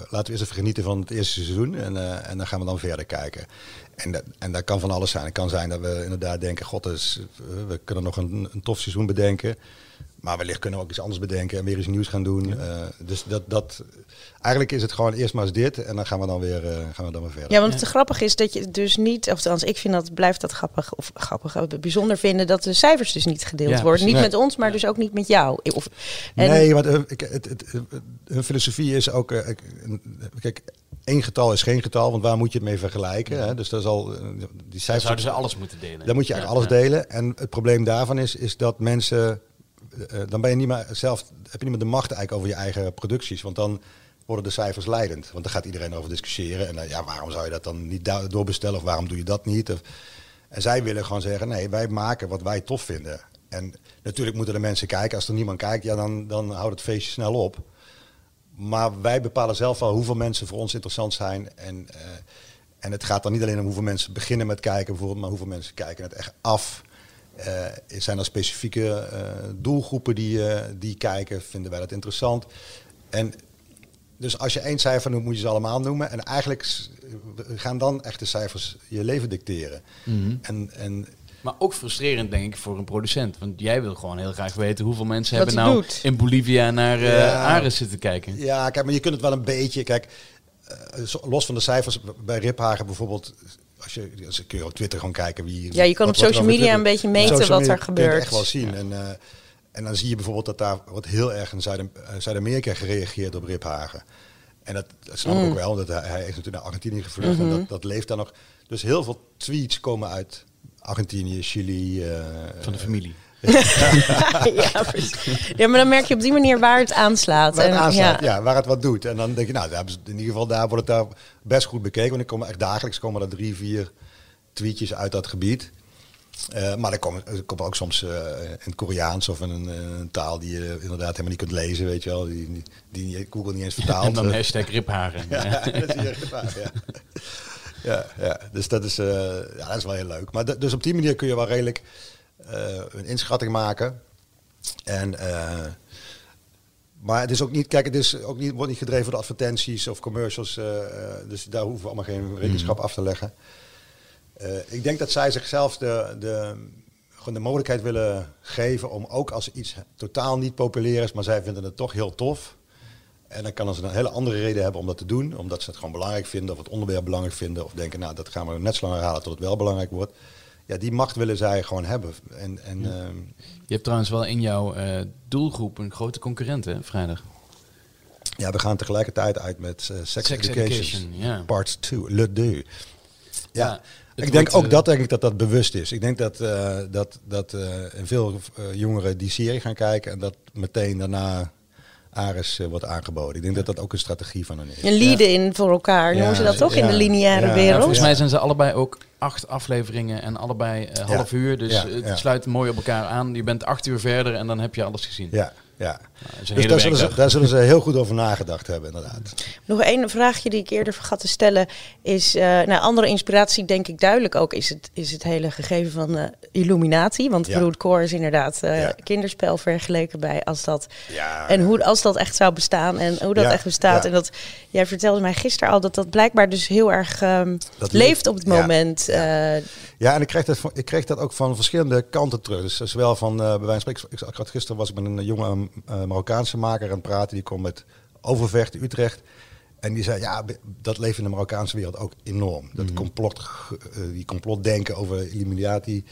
Speaker 2: laten we eerst even genieten van het eerste seizoen en, eh, en dan gaan we dan verder kijken. En dat, en dat kan van alles zijn. Het kan zijn dat we inderdaad denken, god, dus, eh, we kunnen nog een, een tof seizoen bedenken. Maar wellicht kunnen we ook iets anders bedenken en weer iets nieuws gaan doen. Eh, dus dat, dat, eigenlijk is het gewoon eerst maar eens dit en dan gaan we dan weer, eh, gaan we dan weer verder.
Speaker 1: Ja, want het grappige is dat je dus niet, of althans, ik vind dat blijft dat grappig, of grappig, eh, bijzonder vinden dat de cijfers dus niet gedeeld
Speaker 3: Ja,
Speaker 1: worden. Niet met ons, maar dus ook niet met jou. Of, en,
Speaker 2: Nee, want hun, ik- het, het, het- hun filosofie is ook... ik- Kijk, één getal is geen getal, want waar moet je het mee vergelijken? Hè? Dus dat is al... Die
Speaker 3: Dan
Speaker 2: cijfers,
Speaker 3: zouden ze alles moeten delen.
Speaker 2: Dan moet je eigenlijk
Speaker 3: ja.
Speaker 2: alles delen. En het probleem daarvan is, is dat mensen... eh, dan ben je niet meer zelf, heb je niet meer de macht eigenlijk over je eigen producties. Want dan worden de cijfers leidend. Want dan gaat iedereen over discussiëren. En dan, ja, waarom zou je dat dan niet doorbestellen? Of waarom doe je dat niet? Of, en zij willen gewoon zeggen, nee, wij maken wat wij tof vinden. En natuurlijk moeten de mensen kijken. Als er niemand kijkt, ja, dan, dan houdt het feestje snel op. Maar wij bepalen zelf wel hoeveel mensen voor ons interessant zijn. En, eh, en het gaat dan niet alleen om hoeveel mensen beginnen met kijken, bijvoorbeeld, maar hoeveel mensen kijken het echt af. Eh, zijn er specifieke eh, doelgroepen die, eh, die kijken? Vinden wij dat interessant? En dus als je één cijfer noemt, moet je ze allemaal noemen. En eigenlijk gaan dan echt de cijfers je leven dicteren.
Speaker 3: Mhm.
Speaker 2: En, en
Speaker 3: Maar ook frustrerend, denk ik, voor een producent. Want jij wil gewoon heel graag weten hoeveel mensen
Speaker 1: Wat
Speaker 3: hebben nou
Speaker 1: doet.
Speaker 3: in Bolivia naar eh
Speaker 2: Ja.
Speaker 3: Ares zitten kijken.
Speaker 2: Ja, kijk, maar je kunt het wel een beetje. Kijk, los van de cijfers, bij Riphagen bijvoorbeeld, als je, als kun je op Twitter gewoon kijken wie...
Speaker 1: Ja, je kan
Speaker 2: wat-
Speaker 1: op
Speaker 2: wat
Speaker 1: social media een beetje meten
Speaker 2: Social
Speaker 1: wat
Speaker 2: media
Speaker 1: er
Speaker 2: kun je
Speaker 1: gebeurt.
Speaker 2: echt wel zien. En, eh, en dan zie je bijvoorbeeld dat daar wordt heel erg in eh, Zuid-Amerika gereageerd op Riphagen. En dat, dat snap
Speaker 1: Mm.
Speaker 2: ik ook wel, dat hij, hij is natuurlijk naar Argentinië gevlucht
Speaker 1: Mhm.
Speaker 2: en dat, dat leeft daar nog. Dus heel veel tweets komen uit Argentinië, Chili. eh,
Speaker 3: Van de familie.
Speaker 1: ja, precies. ja, maar dan merk je op die manier waar het aanslaat.
Speaker 2: Waar het
Speaker 1: En,
Speaker 2: aanslaat,
Speaker 1: ja.
Speaker 2: ja. waar het wat doet. En dan denk je, nou, daar hebben ze- in ieder geval daar wordt het daar best goed bekeken. Want er komen echt dagelijks komen er drie, vier tweetjes uit dat gebied. Eh, maar er komen, er komen ook soms eh, in het Koreaans of in een, eh, een taal die je inderdaad helemaal niet kunt lezen, weet je wel. Die, die, die Google niet eens vertaalt.
Speaker 3: En dan hashtag Riphagen.
Speaker 2: ja, dat ja. Ja, ja, dus dat is, eh, ja, dat is wel heel leuk. Maar dus op die manier kun je wel redelijk een inschatting maken. En, eh, maar het is ook niet, kijk, het is ook niet, wordt niet gedreven door advertenties of commercials. eh, eh, dus daar hoeven we allemaal geen rekenschap af te leggen. Eh, ik denk dat zij zichzelf de, de, gewoon de mogelijkheid willen geven om ook als iets totaal niet populair is, maar zij vinden het toch heel tof. En dan kan ze een hele andere reden hebben om dat te doen. Omdat ze het gewoon belangrijk vinden of het onderwerp belangrijk vinden. Of denken, nou dat gaan we net zo lang herhalen tot het wel belangrijk wordt. Ja, die macht willen zij gewoon hebben. En, en, ehm,
Speaker 3: Je hebt trouwens wel in jouw eh, doelgroep een grote concurrent, hè, vrijdag.
Speaker 2: ja, we gaan tegelijkertijd uit met eh, Sex,
Speaker 3: Sex
Speaker 2: Education. Part 2, Le. Ja, ik denk ook
Speaker 3: eh,
Speaker 2: dat, denk ik dat dat bewust is. Ik denk dat, dat, dat veel jongeren die serie gaan kijken en dat meteen daarna Ares eh, wordt aangeboden. Ik denk dat dat ook een strategie van hen is.
Speaker 1: Een lead-in voor elkaar, noemen ze dat toch in de lineaire
Speaker 2: ja.
Speaker 3: Ja,
Speaker 1: wereld?
Speaker 3: volgens mij zijn ze allebei ook acht afleveringen en allebei eh, half uur. Dus
Speaker 2: Ja,
Speaker 3: het sluit mooi op elkaar aan. Je bent acht uur verder en dan heb je alles gezien.
Speaker 2: Ja, ja.
Speaker 3: Nou, dat is een
Speaker 2: Dus daar zullen, ze,
Speaker 3: werkdag.
Speaker 2: daar zullen ze heel goed over nagedacht hebben, inderdaad.
Speaker 1: Nog één vraagje die ik eerder vergat te stellen is, eh nou, andere inspiratie denk ik duidelijk ook is het, is het hele gegeven van eh, Illuminati. Want
Speaker 2: Ja.
Speaker 1: Core is inderdaad eh,
Speaker 2: Ja.
Speaker 1: kinderspel vergeleken bij als dat
Speaker 2: Ja,
Speaker 1: en hoe als dat echt zou bestaan en hoe dat
Speaker 2: Ja,
Speaker 1: echt bestaat.
Speaker 2: ja.
Speaker 1: En dat jij vertelde mij gisteren al dat dat blijkbaar dus heel erg ehm,
Speaker 2: Dat
Speaker 1: leeft op het moment.
Speaker 2: Ja.
Speaker 1: Eh,
Speaker 2: Ja, en ik kreeg, dat, van- ik kreeg dat ook van verschillende kanten terug. Dus zowel van, eh bij wijze van spreken, ik, ik had gisteren was ik met een jonge eh, Marokkaanse maker aan het praten. Die komt met Overvecht, Utrecht. En die zei, ja, dat leeft in de Marokkaanse wereld ook enorm. Dat complot, ge- eh, die complotdenken over Illuminati.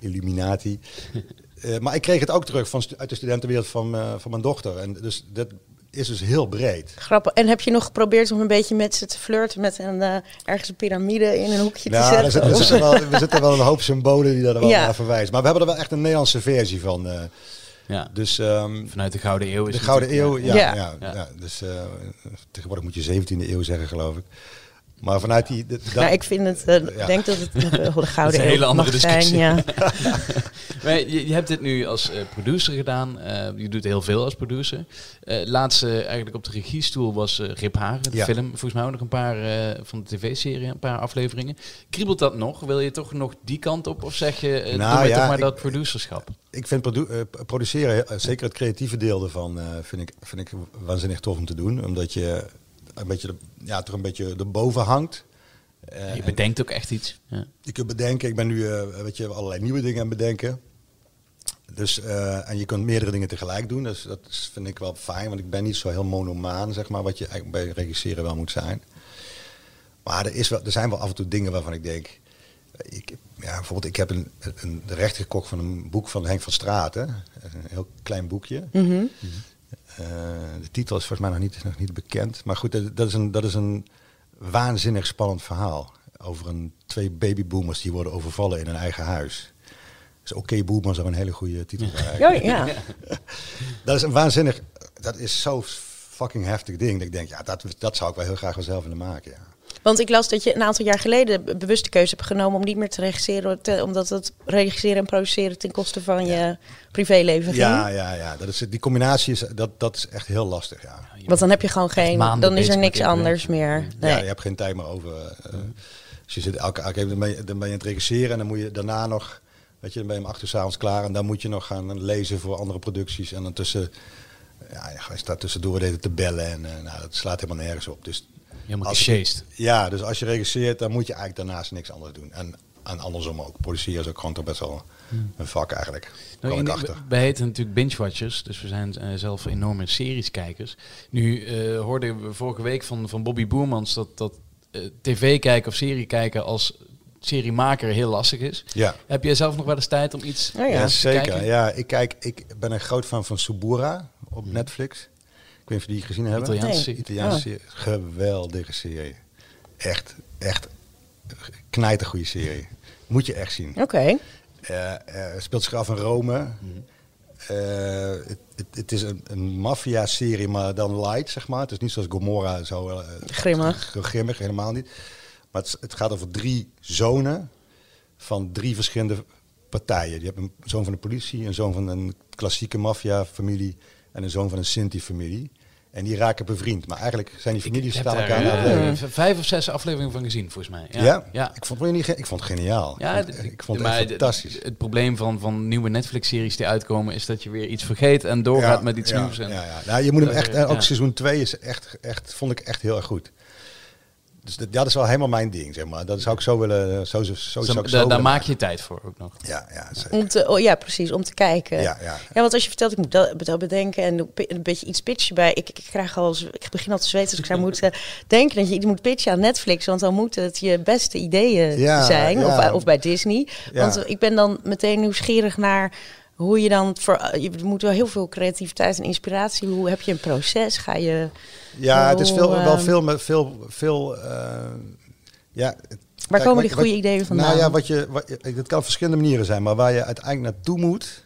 Speaker 2: Illuminati. Eh, maar ik kreeg het ook terug van, uit de studentenwereld van, eh, van mijn dochter. En dus dat is dus heel breed.
Speaker 1: grappig. En heb je nog geprobeerd om een beetje met ze te flirten met een, eh, ergens een piramide in een hoekje te
Speaker 2: Nou, er
Speaker 1: zetten?
Speaker 2: zitten, er, zitten wel, er zitten wel een hoop symbolen die daar wel
Speaker 1: Ja.
Speaker 2: naar verwijzen. Maar we hebben er wel echt een Nederlandse versie van. Eh.
Speaker 3: Ja.
Speaker 2: dus ehm,
Speaker 3: Vanuit de Gouden Eeuw is
Speaker 2: de Gouden Eeuw,
Speaker 3: natuurlijk,
Speaker 2: ja.
Speaker 1: Ja.
Speaker 2: ja.
Speaker 3: Ja.
Speaker 2: ja, dus eh, tegenwoordig moet je 17e eeuw zeggen, geloof ik. Maar vanuit die... de- dat-
Speaker 1: Maar ik vind het, eh,
Speaker 2: Ja.
Speaker 1: denk dat het de
Speaker 3: Dat
Speaker 1: gouden
Speaker 3: is een hele andere
Speaker 1: zijn.
Speaker 3: discussie.
Speaker 1: Ja.
Speaker 3: Maar je, je hebt dit nu als eh, producer gedaan. Eh, je doet heel veel als producer. Eh laatste eigenlijk op de regiestoel was eh Rip Hagen, de
Speaker 2: Ja.
Speaker 3: film. Volgens mij ook nog een paar eh, van de tv-serie, een paar afleveringen. Kriebelt dat nog? Wil je toch nog die kant op? Of zeg je, eh
Speaker 2: Nou,
Speaker 3: doe
Speaker 2: ja,
Speaker 3: toch maar
Speaker 2: ik-
Speaker 3: dat producerschap?
Speaker 2: Ik vind produ- eh, produceren, eh, zeker het creatieve deel ervan, eh, vind, ik, vind ik waanzinnig tof om te doen. Omdat je een beetje, de, ja, toch een beetje erboven hangt. Eh,
Speaker 3: je
Speaker 2: en-
Speaker 3: bedenkt ook echt iets. Ja.
Speaker 2: Je kunt bedenken, ik ben nu eh, weet je, allerlei nieuwe dingen aan het bedenken. Dus, eh, en je kunt meerdere dingen tegelijk doen. Dus dat is, vind ik wel fijn, want ik ben niet zo heel monomaan, zeg maar, wat je eigenlijk bij regisseren wel moet zijn. Maar er, is wel, er zijn wel af en toe dingen waarvan ik denk. Ik, ja, bijvoorbeeld, ik heb een, een, de recht gekocht van een boek van Henk van Straten. Een heel klein boekje.
Speaker 1: Mhm.
Speaker 2: Eh, de titel is volgens mij nog niet, nog niet bekend. Maar goed, dat, dat is een, dat is een waanzinnig spannend verhaal. Over een, twee babyboomers die worden overvallen in hun eigen huis. Dus Oké Boomer zou een hele goede titel zijn.
Speaker 1: Ja, ja.
Speaker 2: Dat is een waanzinnig... Dat is zo fucking heftig ding. Dat ik denk, ja, dat, dat zou ik wel heel graag wel zelf willen maken. Ja.
Speaker 1: Want ik las dat je een aantal jaar geleden be- bewust de keuze hebt genomen om niet meer te regisseren, te- omdat het regisseren en produceren ten koste van je privéleven ging.
Speaker 2: Ja, ja, ja. Dat is, die combinatie is, dat, dat is echt heel lastig. Ja.
Speaker 1: Want dan heb je gewoon geen,
Speaker 3: maanden
Speaker 1: dan is er niks anders meer. Nee.
Speaker 2: Ja, je hebt geen tijd meer over. eh, dus je zit elke, elke dan, ben je, dan ben je aan het regisseren en dan moet je daarna nog, weet je, dan ben je om acht uur 's avonds klaar en dan moet je nog gaan lezen voor andere producties en dan tussen, ja, je staat tussendoor te bellen en eh, nou, dat slaat helemaal nergens op. Dus
Speaker 3: Helemaal
Speaker 2: Als-
Speaker 3: gesjeest.
Speaker 2: Ja, dus als je regisseert, dan moet je eigenlijk daarnaast niks anders doen. En, en andersom ook. Produceren is ook gewoon toch best wel een vak eigenlijk.
Speaker 3: Nou,
Speaker 2: Kom ik
Speaker 3: in-
Speaker 2: achter.
Speaker 3: we- wij heten natuurlijk binge-watchers, dus we zijn eh, zelf enorme serieskijkers. Nu eh, hoorden we vorige week van, van Bobby Boermans dat, dat eh, tv kijken of serie kijken als seriemaker heel lastig is.
Speaker 2: Ja.
Speaker 3: Heb jij zelf nog wel eens tijd om iets
Speaker 1: ja.
Speaker 2: Ja,
Speaker 3: te
Speaker 2: zeker.
Speaker 3: kijken?
Speaker 2: Ja, ik, kijk, ik ben een groot fan van Subura op Netflix. Ik weet niet of jullie die gezien hebben.
Speaker 3: Italiaanse
Speaker 1: Nee.
Speaker 2: Italiaanse
Speaker 1: Oh.
Speaker 2: Geweldige serie. Echt, echt knijtergoede serie. Moet je echt zien.
Speaker 1: Oké.
Speaker 2: Eh, eh, speelt zich af in Rome. Eh, het, het, het is een, een maffia-serie, maar dan light, zeg maar. Het is niet zoals Gomorra zo
Speaker 1: Grimmig.
Speaker 2: grimmig, helemaal niet. Maar het, het gaat over drie zonen van drie verschillende partijen. Je hebt een zoon van de politie, een zoon van een klassieke maffia-familie en een zoon van een Sinti-familie. En die raken bevriend. Maar eigenlijk zijn die families staan elkaar naar de
Speaker 3: eh,
Speaker 2: leven.
Speaker 3: v- vijf of zes afleveringen van gezien, volgens mij. Ja,
Speaker 2: Ja?
Speaker 3: ja.
Speaker 2: Ik, vond, niet, ik vond het geniaal.
Speaker 3: Ja,
Speaker 2: ik vond,
Speaker 3: d-
Speaker 2: ik vond het echt fantastisch.
Speaker 3: Het probleem van, van nieuwe Netflix-series die uitkomen is dat je weer iets vergeet en doorgaat met iets
Speaker 2: ja,
Speaker 3: nieuws. En,
Speaker 2: Ja, ja. Nou, je moet hem echt, ook seizoen 2 is echt, echt, vond ik echt heel erg goed. Dus dat, ja, dat is wel helemaal mijn ding, zeg maar. Dat zou ik zo willen, zo, zo, zo,
Speaker 3: Dus
Speaker 2: zo
Speaker 3: daar maak je tijd voor ook nog.
Speaker 2: Ja, ja, zeker.
Speaker 1: Om te, oh, ja, precies, om te kijken.
Speaker 2: Ja, ja.
Speaker 1: Ja, want als je vertelt, ik moet dat, dat bedenken en een beetje iets pitchen bij. Ik, ik krijg al, ik begin al te zweten als ik zou moeten denken dat je iets moet pitchen aan Netflix, want dan moeten het je beste ideeën
Speaker 2: Ja,
Speaker 1: zijn,
Speaker 2: ja.
Speaker 1: of, of bij Disney.
Speaker 2: Ja.
Speaker 1: Want ik ben dan meteen nieuwsgierig naar hoe je dan voor, eh, je moet wel heel veel creativiteit en inspiratie. Hoe heb je een proces? Ga je,
Speaker 2: Ja, het is veel, wel
Speaker 1: ehm,
Speaker 2: veel, veel, veel eh, ja.
Speaker 1: waar
Speaker 2: kijk,
Speaker 1: komen die goede
Speaker 2: wat-
Speaker 1: ideeën vandaan?
Speaker 2: Nou ja, wat je, wat, het kan op verschillende manieren zijn, maar waar je uiteindelijk naartoe moet,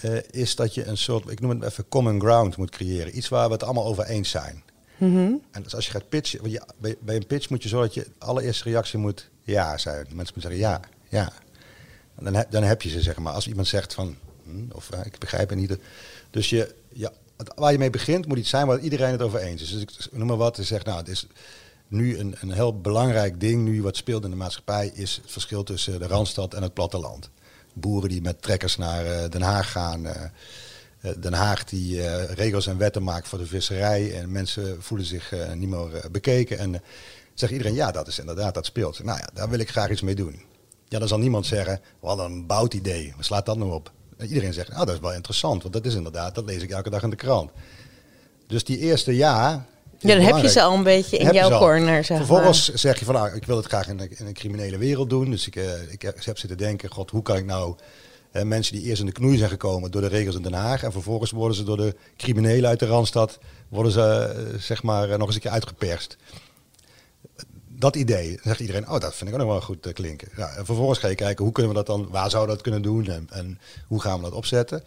Speaker 2: eh, is dat je een soort, ik noem het even common ground moet creëren. Iets waar we het allemaal over eens zijn.
Speaker 1: Mhm.
Speaker 2: En dus als je gaat pitchen, want je, bij, bij een pitch moet je zorgen dat je allereerste reactie moet ja zijn. Mensen moeten zeggen ja, ja. Dan, heb, dan heb je ze, zeg maar. Als iemand zegt van, hm, of eh, ik begrijp het niet. Dus je, ja, waar je mee begint moet iets zijn waar iedereen het over eens is. Dus ik noem maar wat, ik zeg nou, het is nu een, een heel belangrijk ding, nu wat speelt in de maatschappij, is het verschil tussen de Randstad en het platteland. Boeren die met trekkers naar eh, Den Haag gaan. eh, Den Haag die regels en wetten maakt voor de visserij. En mensen voelen zich niet meer bekeken. En zegt iedereen, ja, dat is inderdaad, dat speelt. Nou ja, daar wil ik graag iets mee doen. Ja, dan zal niemand zeggen, wat een bout idee. Waar slaat dat nou op? En iedereen zegt, nou, dat is wel interessant. Want dat is inderdaad, dat lees ik elke dag in de krant. Dus die eerste ja... is
Speaker 1: ja, dan heb je ze al een beetje in
Speaker 2: Heb
Speaker 1: jouw corner, zeg
Speaker 2: Vervolgens zeg je van, nou, ik wil het graag in een, in een criminele wereld doen. Dus ik, eh, ik heb zitten denken, god, hoe kan ik nou eh, mensen die eerst in de knoei zijn gekomen door de regels in Den Haag. En vervolgens worden ze door de criminelen uit de Randstad, worden ze eh, zeg maar nog eens een keer uitgeperst. Dat idee, zegt iedereen, oh dat vind ik ook nog wel goed eh, klinken. Ja, en vervolgens ga je kijken, hoe kunnen we dat dan, waar zouden dat kunnen doen en, en hoe gaan we dat opzetten.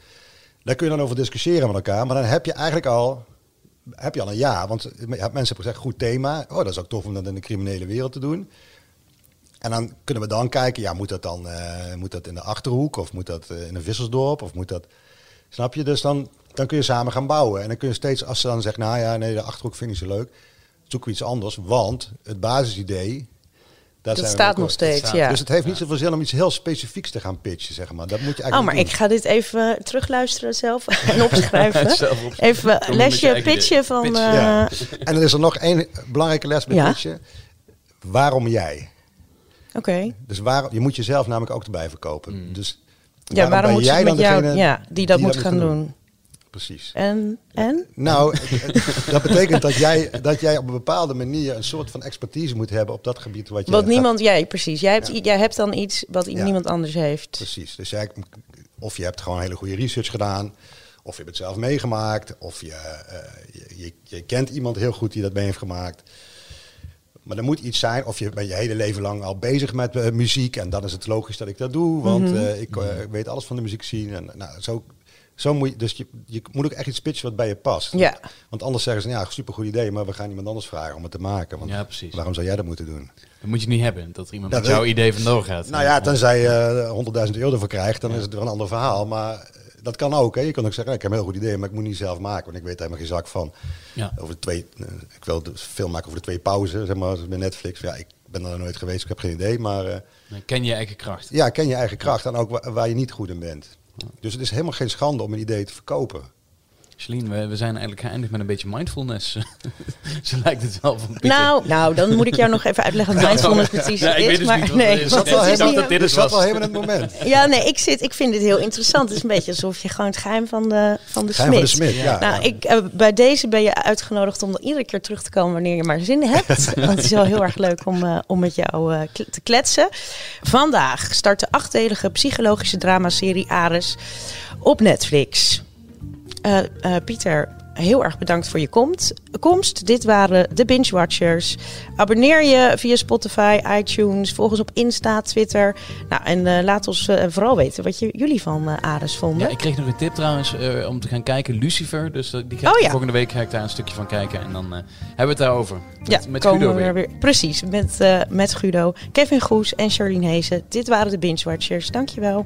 Speaker 2: Daar kun je dan over discussiëren met elkaar, maar dan heb je eigenlijk al heb je al een ja. Want hebt mensen hebben gezegd, goed thema. Oh, dat is ook tof om dat in de criminele wereld te doen. En dan kunnen we dan kijken, ja, moet dat dan eh, moet dat in de Achterhoek? Of moet dat eh, in een vissersdorp? Of moet dat... Snap je? Dus dan, dan kun je samen gaan bouwen. En dan kun je steeds, als ze dan zeggen, nou ja, nee, de Achterhoek vind ik zo leuk. Zoeken we iets anders. Want het basisidee... Daar
Speaker 1: Dat staat nog steeds,
Speaker 3: staat-
Speaker 1: ja.
Speaker 2: Dus het heeft niet zoveel zin om iets heel specifieks te gaan pitchen, zeg maar. Dat moet je
Speaker 1: Oh,
Speaker 2: eigenlijk
Speaker 1: maar
Speaker 2: niet
Speaker 1: ik ga dit even terugluisteren zelf en opschrijven.
Speaker 3: Zelf op-
Speaker 1: even lesje pitchen van...
Speaker 3: pitch,
Speaker 1: eh,
Speaker 2: Ja. En er is er nog één belangrijke les bij
Speaker 1: Ja.
Speaker 2: pitchen. Waarom jij?
Speaker 1: Oké.
Speaker 2: Dus waar, je moet jezelf namelijk ook erbij verkopen. Dus
Speaker 1: Ja, waarom
Speaker 2: ben
Speaker 1: moet
Speaker 2: jij
Speaker 1: met
Speaker 2: dan
Speaker 1: jou...
Speaker 2: degene
Speaker 1: Ja, die dat moet gaan doen.
Speaker 2: Precies.
Speaker 1: En? En?
Speaker 2: Nou, dat betekent dat jij, dat jij op een bepaalde manier een soort van expertise moet hebben op dat gebied wat je
Speaker 1: Wat
Speaker 2: gaat-
Speaker 1: niemand... Jij, precies. Jij hebt, jij hebt dan iets wat
Speaker 2: Ja.
Speaker 1: niemand anders heeft.
Speaker 2: Precies. Dus jij, of je hebt gewoon hele goede research gedaan, of je hebt het zelf meegemaakt, of je, eh, je, je, je kent iemand heel goed die dat mee heeft gemaakt. Maar er moet iets zijn, of je bent je hele leven lang al bezig met eh, muziek en dan is het logisch dat ik dat doe, want
Speaker 1: Mhm.
Speaker 2: eh, ik, eh, ik weet alles van de muziek zien. En, nou, zo, zo moet je, dus je, je moet ook echt iets pitchen wat bij je past.
Speaker 1: Ja.
Speaker 2: Want anders zeggen ze, ja, supergoed idee, maar we gaan iemand anders vragen om het te maken. Want
Speaker 3: Ja, precies.
Speaker 2: waarom zou jij dat moeten doen?
Speaker 3: Dat moet je niet hebben, dat er iemand met jouw idee vandoor gaat.
Speaker 2: Nou ja, tenzij je eh, 100.000 euro ervoor krijgt, dan is het weer een ander verhaal. Maar dat kan ook. Hè. Je kan ook zeggen, ik heb een heel goed idee, maar ik moet niet zelf maken. Want ik weet helemaal geen zak van.
Speaker 3: Ja.
Speaker 2: Over de twee, eh, ik wil de film maken over de twee pauzen, zeg maar, bij Netflix. Ja, ik ben er nooit geweest, ik heb geen idee. Maar eh,
Speaker 3: ken je eigen kracht.
Speaker 2: ja, ken je eigen kracht en ook wa- waar je niet goed in bent. Dus het is helemaal geen schande om een idee te verkopen.
Speaker 3: Celine, we, we zijn eigenlijk geëindigd met een beetje mindfulness. Zo lijkt het wel van Pieter.
Speaker 1: Nou, nou, dan moet ik jou nog even uitleggen wat mindfulness precies
Speaker 3: Ja, ik weet
Speaker 1: is.
Speaker 3: dus
Speaker 1: Maar
Speaker 3: niet
Speaker 1: nee,
Speaker 3: het is. Ik dacht
Speaker 1: het is
Speaker 3: dat dit het
Speaker 2: zat
Speaker 3: was.
Speaker 2: wel helemaal in het moment.
Speaker 1: Ja, nee, ik, zit, ik vind dit heel interessant. Het is een beetje alsof je gewoon het geheim van de, van de
Speaker 2: Geheim van de
Speaker 1: smid.
Speaker 2: smid, ja.
Speaker 1: Nou, ik, eh, bij deze ben je uitgenodigd om iedere keer terug te komen wanneer je maar zin hebt. Want het is wel heel erg leuk om, eh, om met jou eh, te kletsen. Vandaag start de achtdelige psychologische dramaserie Ares op Netflix. Eh, eh, Pieter, heel erg bedankt voor je komt, komst. Dit waren de Binge Watchers. Abonneer je via Spotify, iTunes, volg ons op Insta, Twitter. Nou, en eh, laat ons vooral weten wat je, jullie van Ares vonden.
Speaker 3: Ja, ik kreeg nog een tip trouwens om te gaan kijken. Lucifer. Dus die ga ik,
Speaker 1: Oh ja.
Speaker 3: volgende week ga ik daar een stukje van kijken. En dan hebben we het daarover. Met,
Speaker 1: Ja,
Speaker 3: met
Speaker 1: komen
Speaker 3: Guido
Speaker 1: we
Speaker 3: weer.
Speaker 1: weer. Precies, met, met Guido, Kevin Goes en Charlene Hezen. Dit waren de Binge Watchers. Dankjewel.